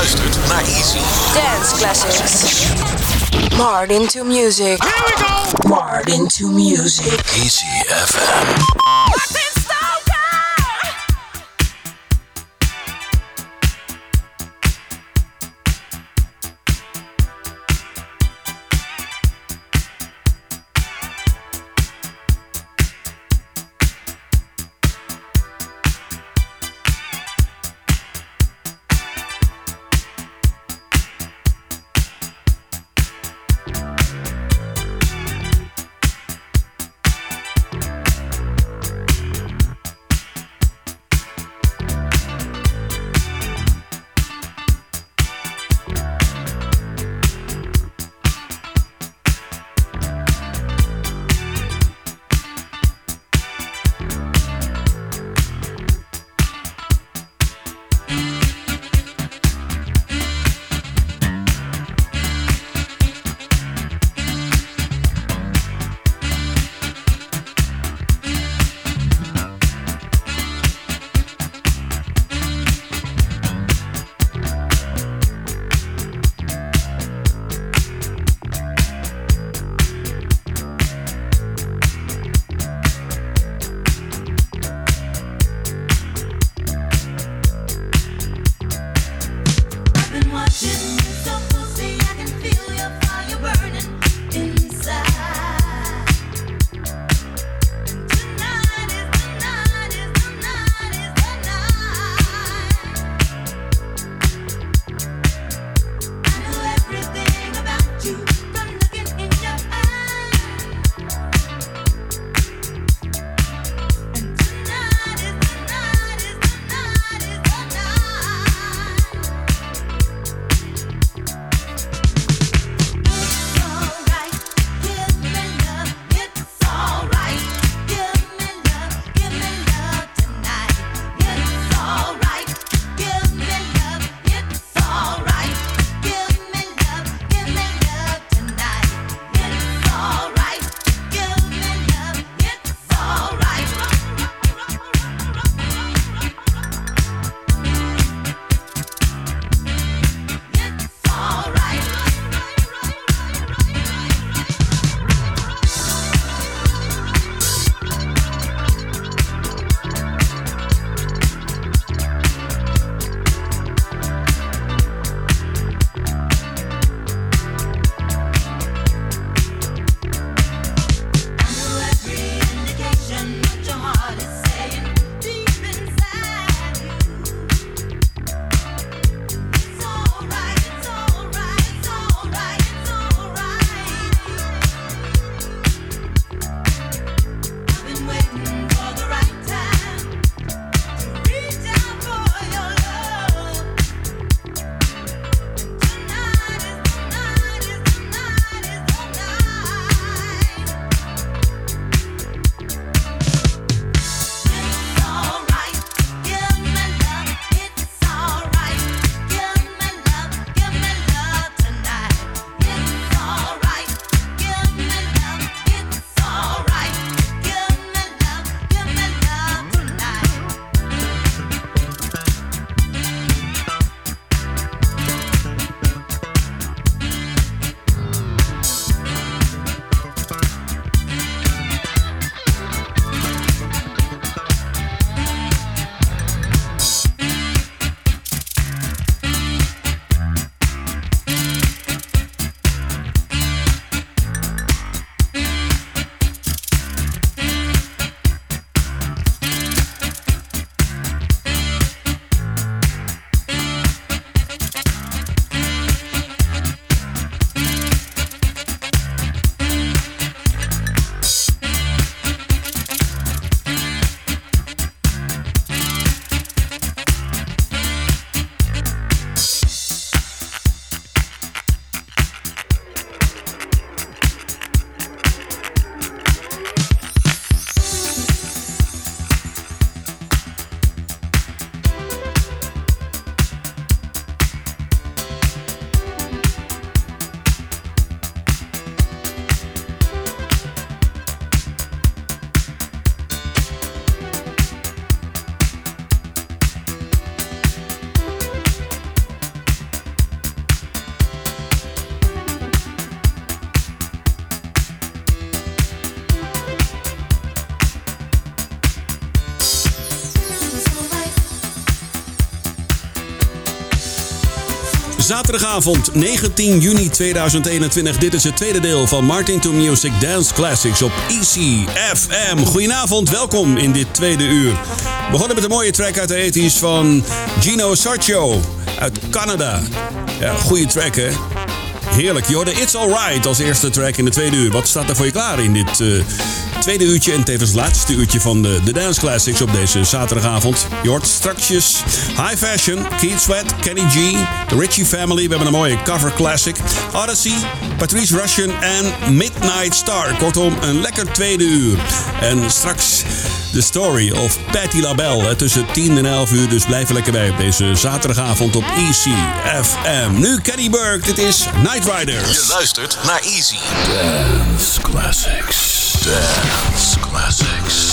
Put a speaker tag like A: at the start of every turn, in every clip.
A: luistert naar Easy.
B: Dance classics. Martin to music. Here we go. Martin to music.
A: Easy FM.
C: Zaterdagavond 19 juni 2021. Dit is het tweede deel van Martin to Music Dance Classics op ECFM. Goedenavond, welkom in dit tweede uur. We begonnen met een mooie track uit de 80s van Gino Sarcho uit Canada. Ja, goede track hè. Heerlijk. Je It's Alright als eerste track in de tweede uur. Wat staat er voor je klaar in dit uh, tweede uurtje en tevens laatste uurtje van de, de Dance Classics op deze zaterdagavond? Je hoort strakjes High Fashion, Keith Sweat, Kenny G, The Richie Family. We hebben een mooie cover classic. Odyssey, Patrice Russian en Midnight Star. Kortom, een lekker tweede uur. En straks The Story of Patti LaBelle tussen 10 en 11 uur. Dus blijf lekker bij op deze zaterdagavond op ECFM. Nu Kenny Burke, dit is Night Riders.
A: Je luistert naar Easy Dance Classics. Dance Classics.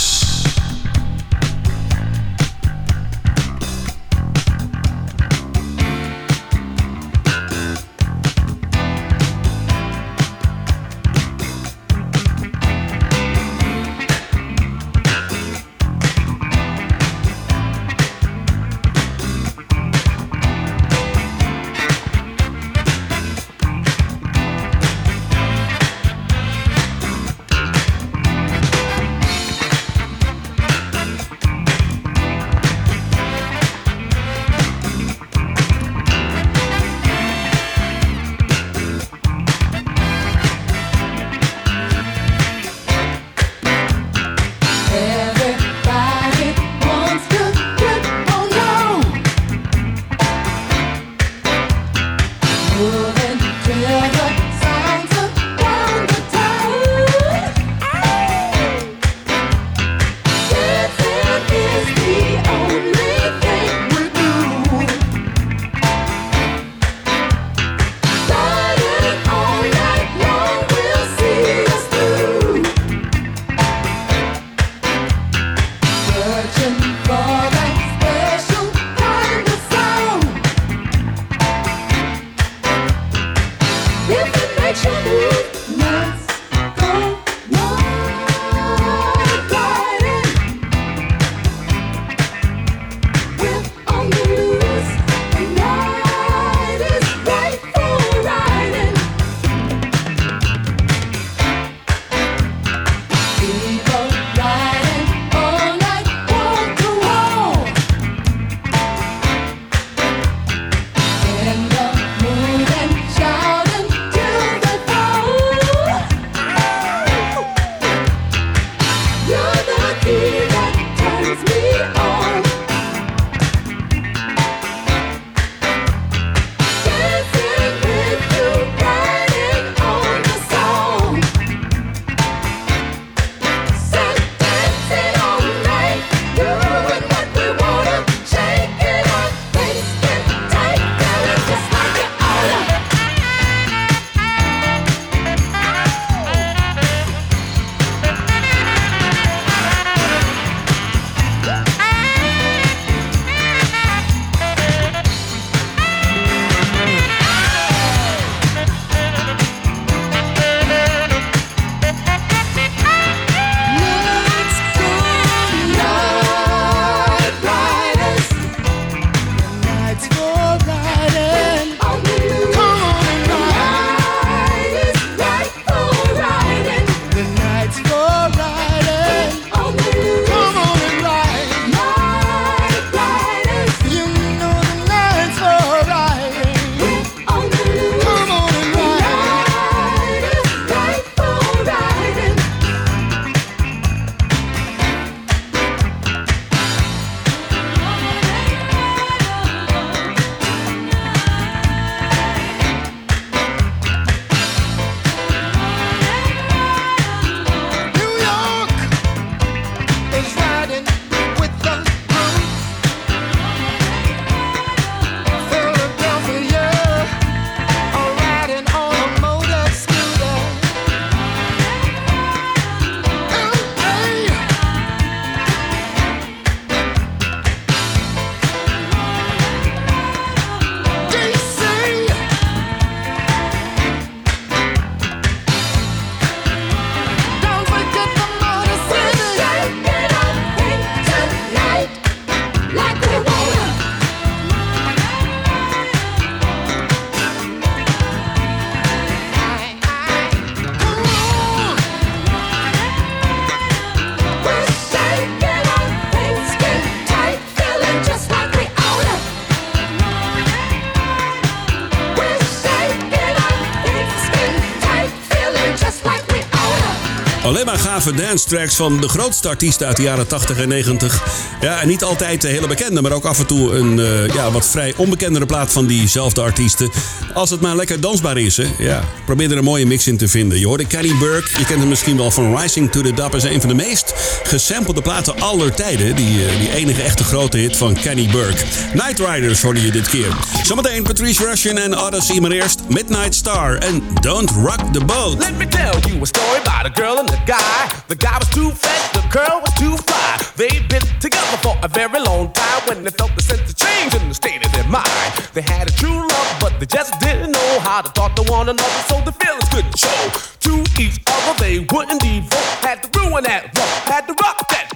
C: Gave dance tracks van de grootste artiesten uit de jaren 80 en 90. Ja, en niet altijd de hele bekende, maar ook af en toe een uh, ja, wat vrij onbekendere plaat van diezelfde artiesten. Als het maar lekker dansbaar is, hè. Ja, probeer er een mooie mix in te vinden. Je hoorde Kenny Burke, je kent hem misschien wel van Rising to the Dub. is een van de meest gesampelde platen aller tijden. Die, uh, die enige echte grote hit van Kenny Burke. Night Riders hoorde je dit keer. Zometeen Patrice Russian en Odyssey, maar eerst Midnight Star en Don't Rock the Boat.
D: Let me tell you a story about a girl and a guy. The guy was too fat, the girl was too fly. They'd been together for a very long time when they felt the sense of change in the state of their mind. They had a true love, but they just didn't know how to talk to one another, so the feelings couldn't show. To each other, they wouldn't devote. Had to ruin that rock, had to rock that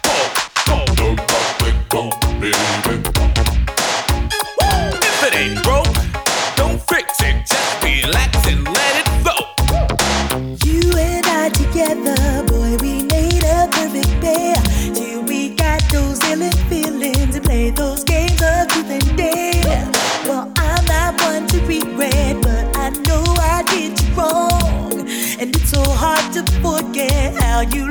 E: you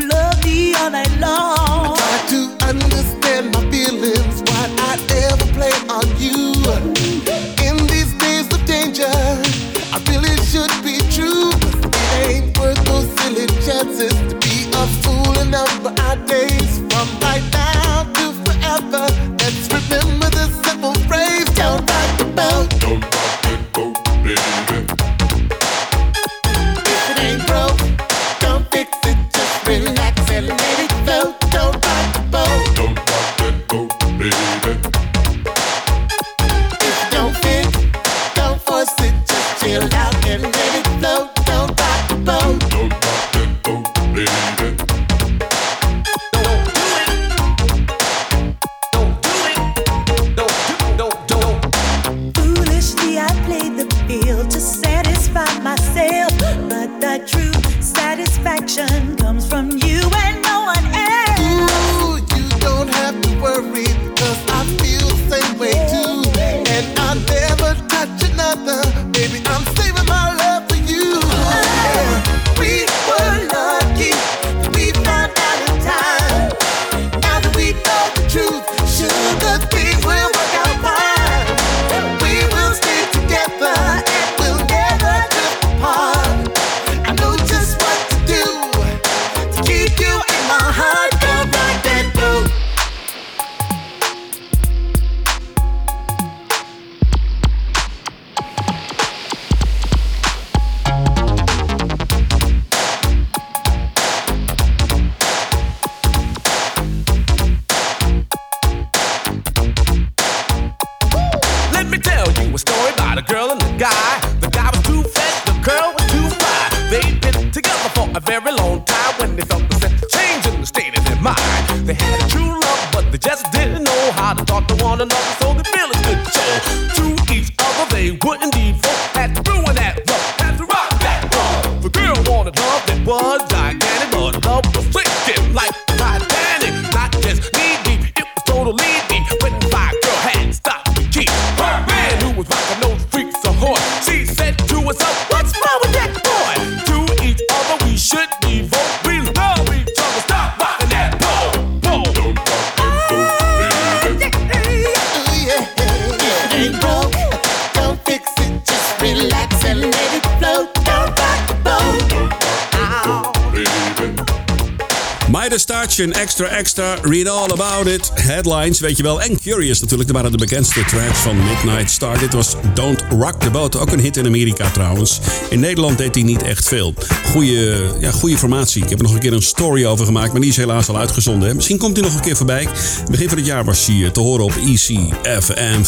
C: Extra Extra, Read All About It, Headlines, weet je wel. En Curious natuurlijk, dat waren de bekendste tracks van Midnight Star. Dit was Don't Rock the Boat, ook een hit in Amerika trouwens. In Nederland deed hij niet echt veel. Goeie, ja, goede formatie. Ik heb er nog een keer een story over gemaakt, maar die is helaas al uitgezonden. hè. Misschien komt hij nog een keer voorbij. Begin van het jaar was hij eh, te horen op EC FM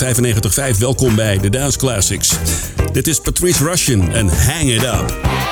C: 95.5. Welkom bij The Dance Classics. Dit is Patrice Russian en Hang It Up.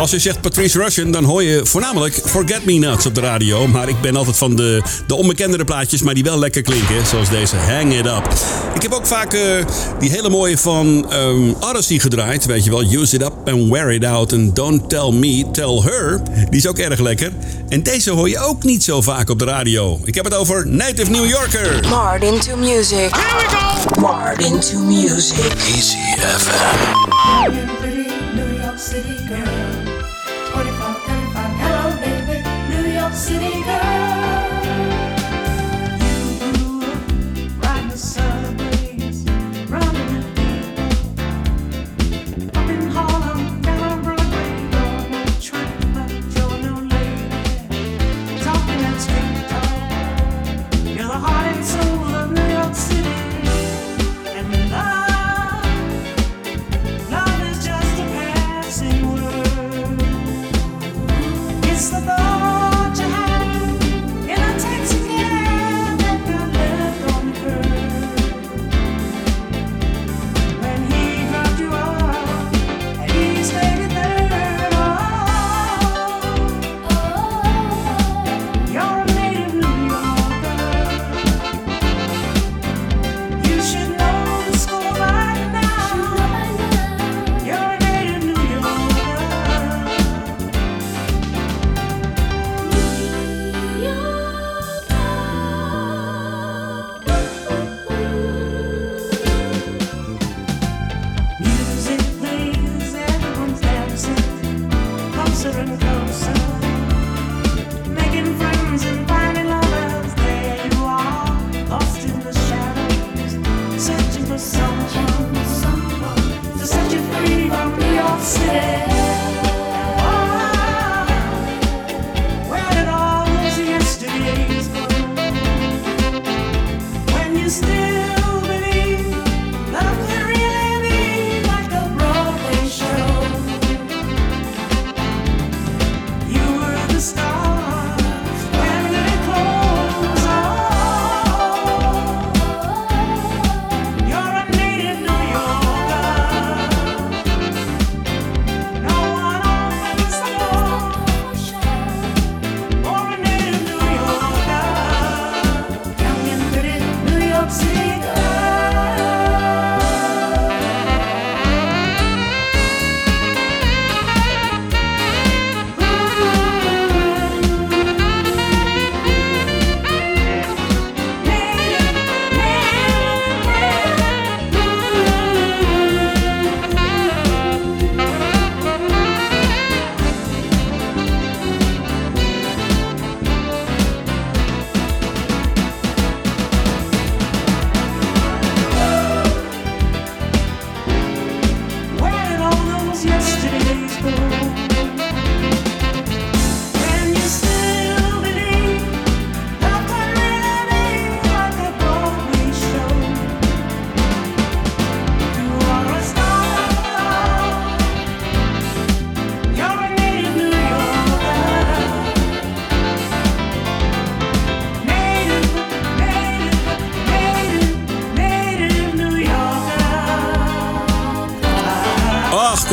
C: Als je zegt Patrice Russian, dan hoor je voornamelijk Forget Me Nots op de radio. Maar ik ben altijd van de, de onbekendere plaatjes, maar die wel lekker klinken. Zoals deze Hang It Up. Ik heb ook vaak eh, die hele mooie van um, Odyssey gedraaid. Weet je wel, Use It Up and Wear It Out. And Don't Tell Me, Tell Her. Die is ook erg lekker. En deze hoor je ook niet zo vaak op de radio. Ik heb het over Native New Yorker.
F: Martin to music. Here we go. Martin to music.
A: Easy FM.
G: New York City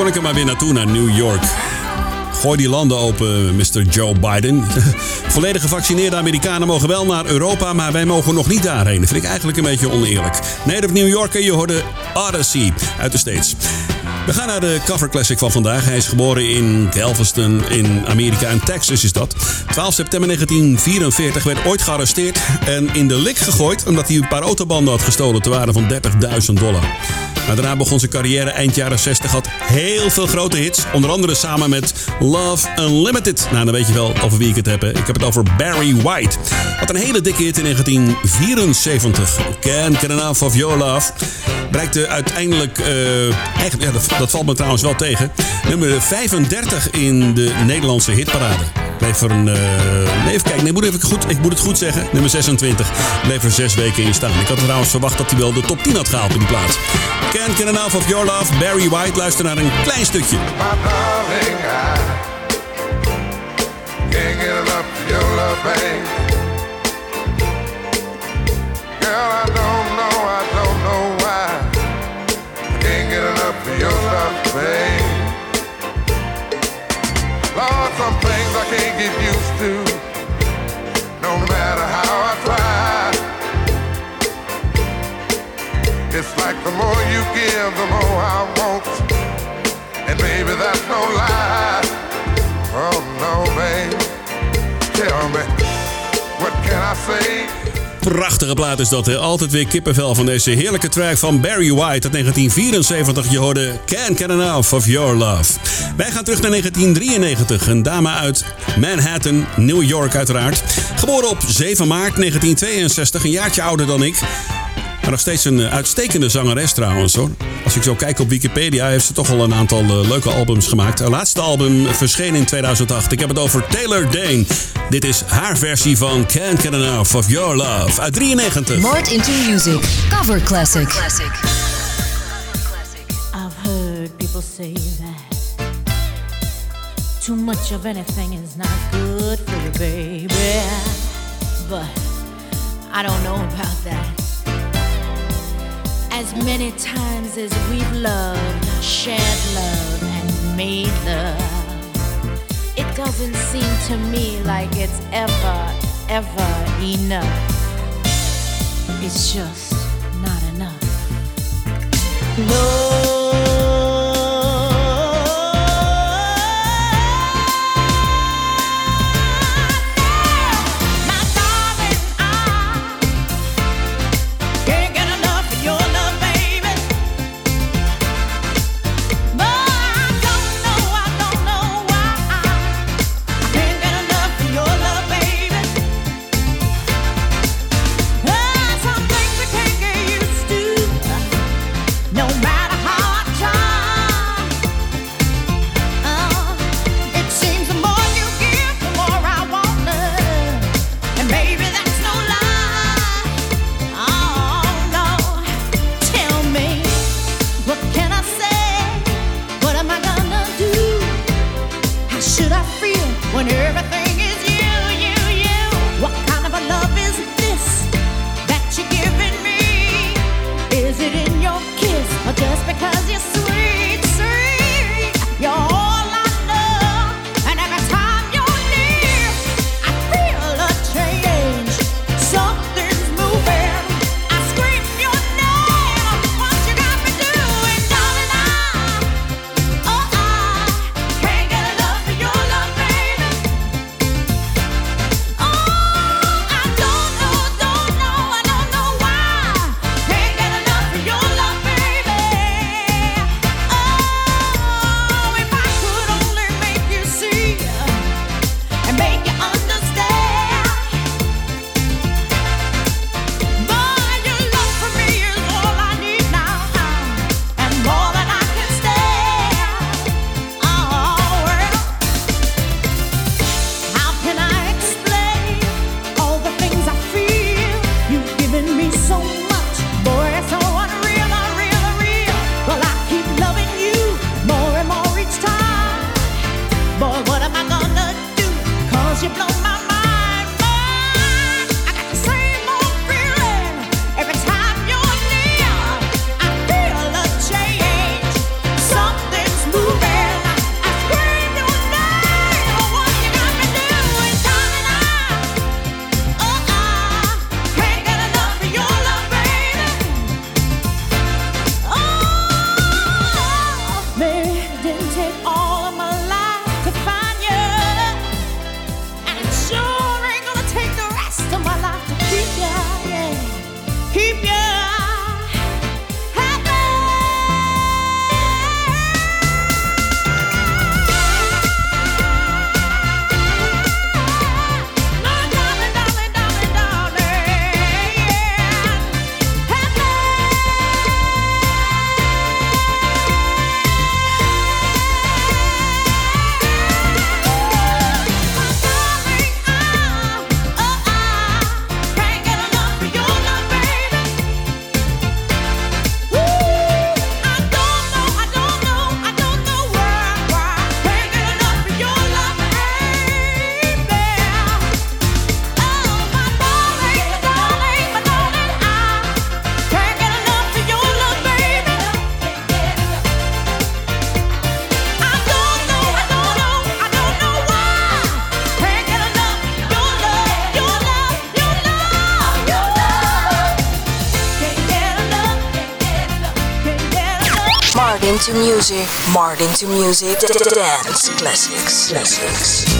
C: kon ik maar weer naartoe naar New York. Gooi die landen open, Mr. Joe Biden. Volledig gevaccineerde Amerikanen mogen wel naar Europa, maar wij mogen nog niet daarheen. Dat vind ik eigenlijk een beetje oneerlijk. Native New Yorker, je hoorde Odyssey uit de States. We gaan naar de cover classic van vandaag. Hij is geboren in Galveston in Amerika en Texas is dat. 12 september 1944 werd ooit gearresteerd en in de lik gegooid omdat hij een paar autobanden had gestolen te waarde van 30.000 dollar. Maar daarna begon zijn carrière eind jaren 60. Had heel veel grote hits. Onder andere samen met Love Unlimited. Nou, dan weet je wel over wie ik het heb. Ik heb het over Barry White. Had een hele dikke hit in 1974. Can't Get Enough of Your Love. Bereikte uiteindelijk... eh, ja, dat valt me trouwens wel tegen. Nummer 35 in de Nederlandse hitparade. Bleef er een... nee, even kijken. Nee, moet even goed, ik moet het goed zeggen. Nummer 26. Bleef er zes weken in staan. Ik had trouwens verwacht dat hij wel de top 10 had gehaald in die plaats. Can't Get Enough of Your Love. Barry White. Luister naar een klein stukje.
H: My darling, I some things I can't get used to. No matter how I try. It's like the more you give, the more I want. And baby, that's no lie. Oh no, babe. Tell me, what can I say?
C: Prachtige plaat is dat, hè? Altijd weer kippenvel van deze heerlijke track van Barry White uit 1974. Je hoorde Can't Get Enough of Your Love. Wij gaan terug naar 1993. Een dame uit Manhattan, New York uiteraard. Geboren op 7 maart 1962, een jaartje ouder dan ik. Maar nog steeds een eh, uitstekende zangeres trouwens hoor. Als ik zo kijk op Wikipedia heeft ze toch al een aantal eh, leuke albums gemaakt. Haar laatste album verscheen in 2008. Ik heb het over Taylor Dane. Dit is haar versie van Can't Get Enough of Your Love uit 93.
I: Mart into Music. Cover Classic.
G: I've heard people say that too much of anything is not good for you, baby. But I don't know about that. As many times as we've loved, shared love, and made love, it doesn't seem to me like it's ever, ever enough. It's just not enough.
J: No
F: to music. Martin to music. Dance classics. Classics.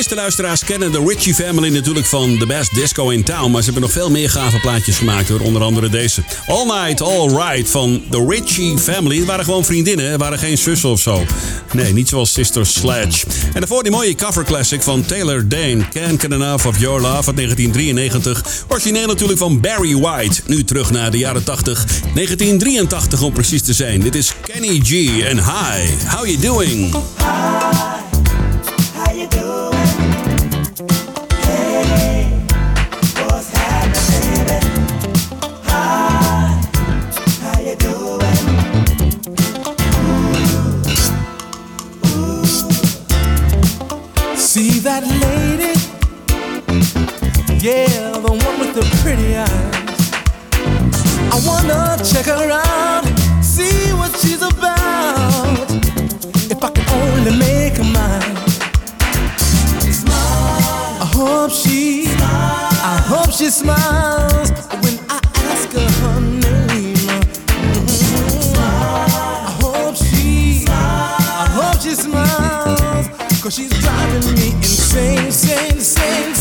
C: Meeste luisteraars kennen de Ritchie Family natuurlijk van The Best Disco in Town. Maar ze hebben nog veel meer gave plaatjes gemaakt hoor. Onder andere deze. All Night, All Right van The Ritchie Family. Het waren gewoon vriendinnen, het waren geen zussen of zo. Nee, niet zoals Sister Sledge. En daarvoor die mooie cover classic van Taylor Dane. Can't Get Enough of Your Love uit 1993. Origineel natuurlijk van Barry White. Nu terug naar de jaren 80. 1983 om precies te zijn. Dit is Kenny G en Hi. How you doing?
K: Check her out, see what she's about. If I can only make her mine. I hope she, I hope she smiles when I ask her her name. Mhm. I hope she, I hope she smiles, cause she's driving me insane, insane, insane.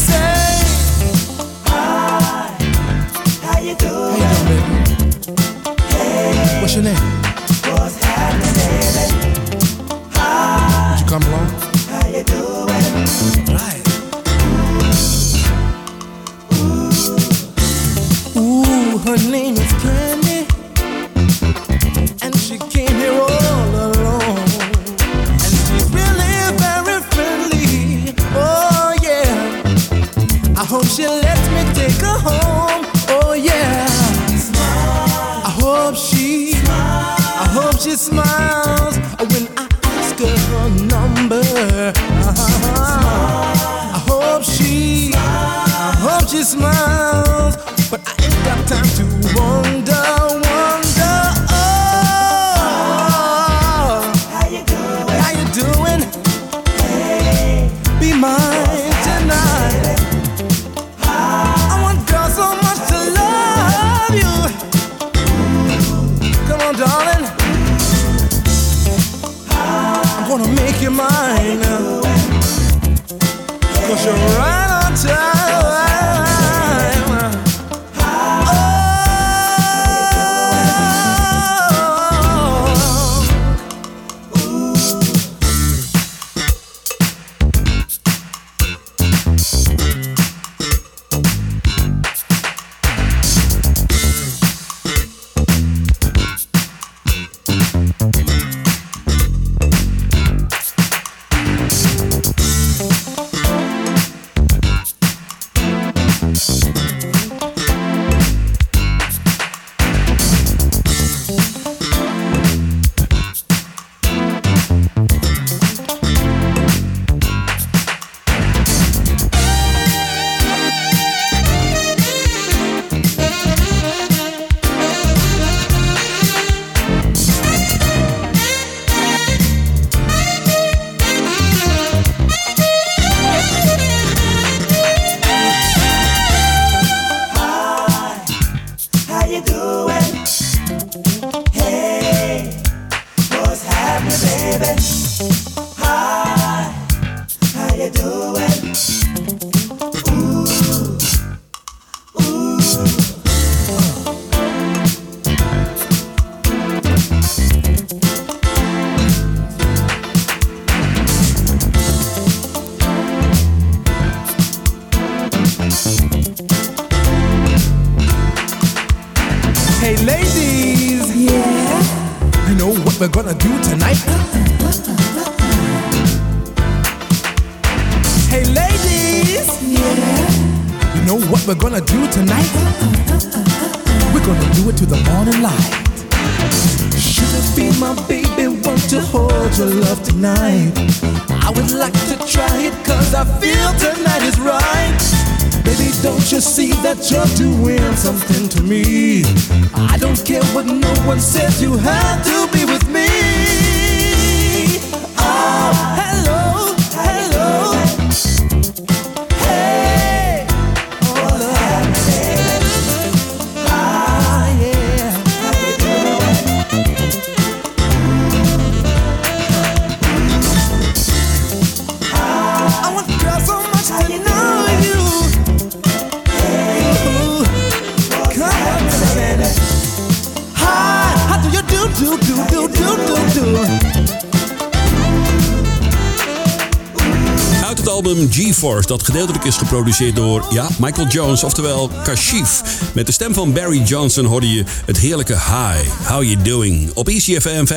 C: G-force dat gedeeltelijk is geproduceerd door ja, Michael Jones, oftewel Kashif. Met de stem van Barry Johnson hoorde je het heerlijke Hi, How You Doing? Op ECFM 95.5,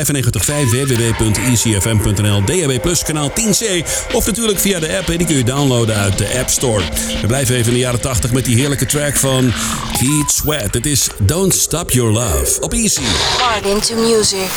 C: www.ecfm.nl, DAB+ kanaal 10C of natuurlijk via de app. Die kun je downloaden uit de App Store. We blijven even in de jaren 80 met die heerlijke track van Heat Sweat. Het is Don't Stop Your Love op Easy.
L: Hard into music.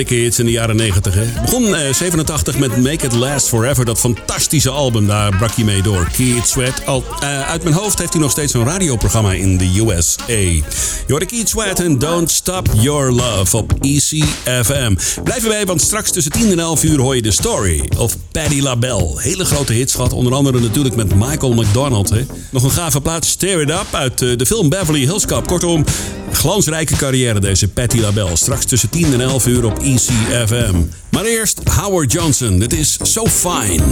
G: dikke hits in de jaren 90. Hè? Begon eh, 87 met Make It Last Forever, dat fantastische album. Daar brak hij mee door. Keith Sweat. Al, eh, uit mijn hoofd heeft hij nog steeds een radioprogramma in de USA. Jordi Keith Sweat en Don't Stop Your Love op ECFM. Blijf erbij, want straks tussen 10 en 11 uur hoor je de story. Of Paddy LaBelle. Hele grote hits onder andere natuurlijk met Michael McDonald. Hè? Nog een gave plaats, Tear It Up, uit eh, de film Beverly Hills Cop. Kortom, Glansrijke carrière deze Patty Label. Straks tussen 10 en 11 uur op ECFM. Maar eerst Howard Johnson. Dit is So Fine.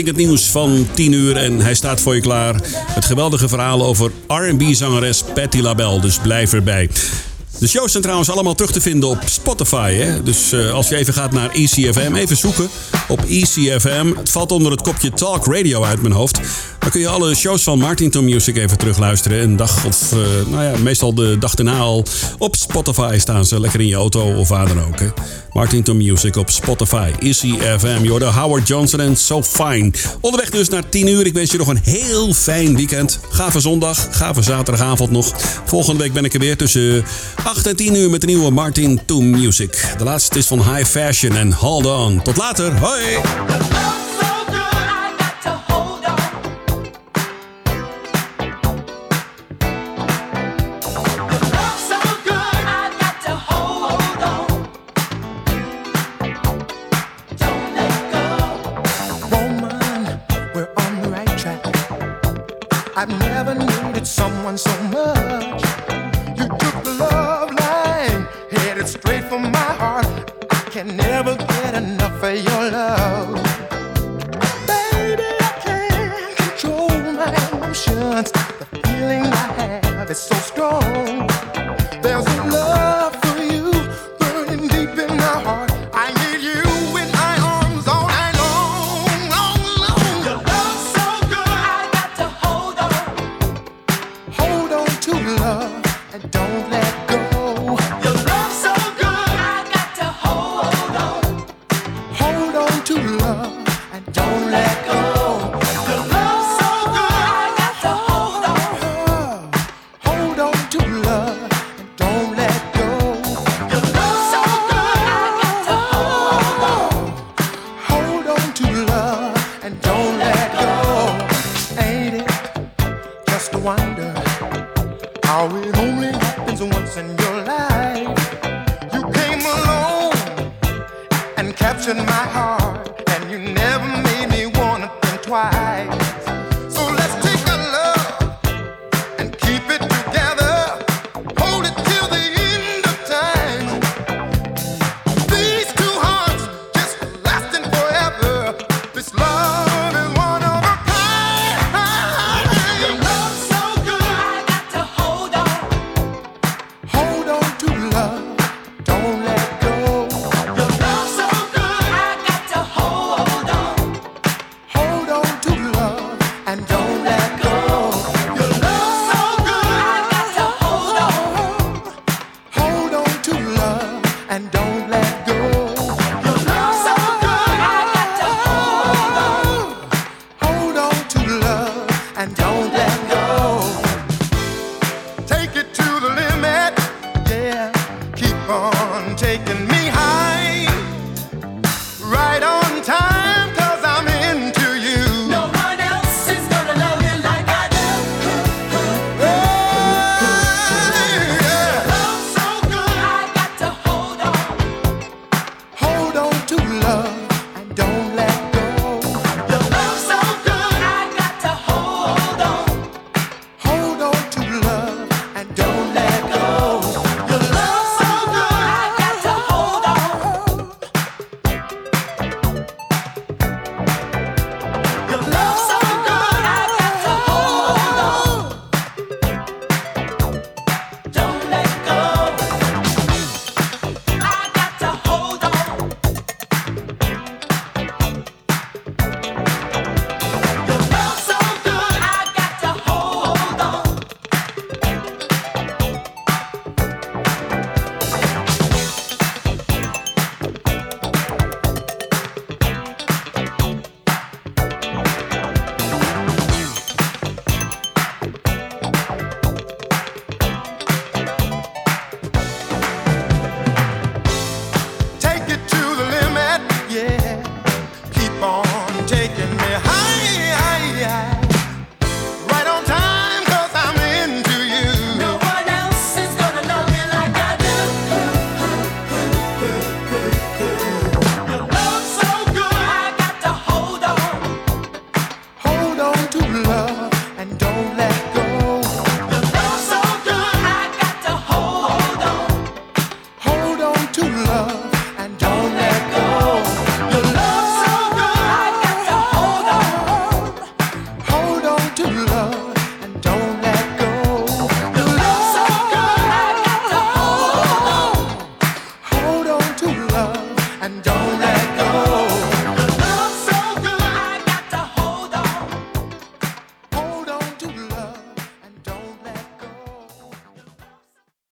G: richting het nieuws van 10 uur en hij staat voor je klaar. Het geweldige verhaal over R&B-zangeres Patti LaBelle, dus blijf erbij.
M: De shows zijn trouwens allemaal terug te vinden op Spotify. Hè? Dus eh, als je even gaat naar ECFM, even zoeken op ECFM. Het valt onder het kopje Talk Radio uit mijn hoofd. Dan kun je alle shows van Martin Music even terugluisteren. Een dag of, eh, nou ja, meestal de dag daarna al. Op Spotify staan ze lekker in je auto of waar dan ook. Hè? Martin Music op Spotify, ECFM. Je Howard Johnson en So Fine. Onderweg dus naar 10 uur. Ik wens je nog een heel fijn weekend. Gave zondag, gave zaterdagavond nog. Volgende week ben ik er weer tussen 8 en 10 uur met de nieuwe Martin to Music. De laatste is van High Fashion en Hold On. Tot later, hoi!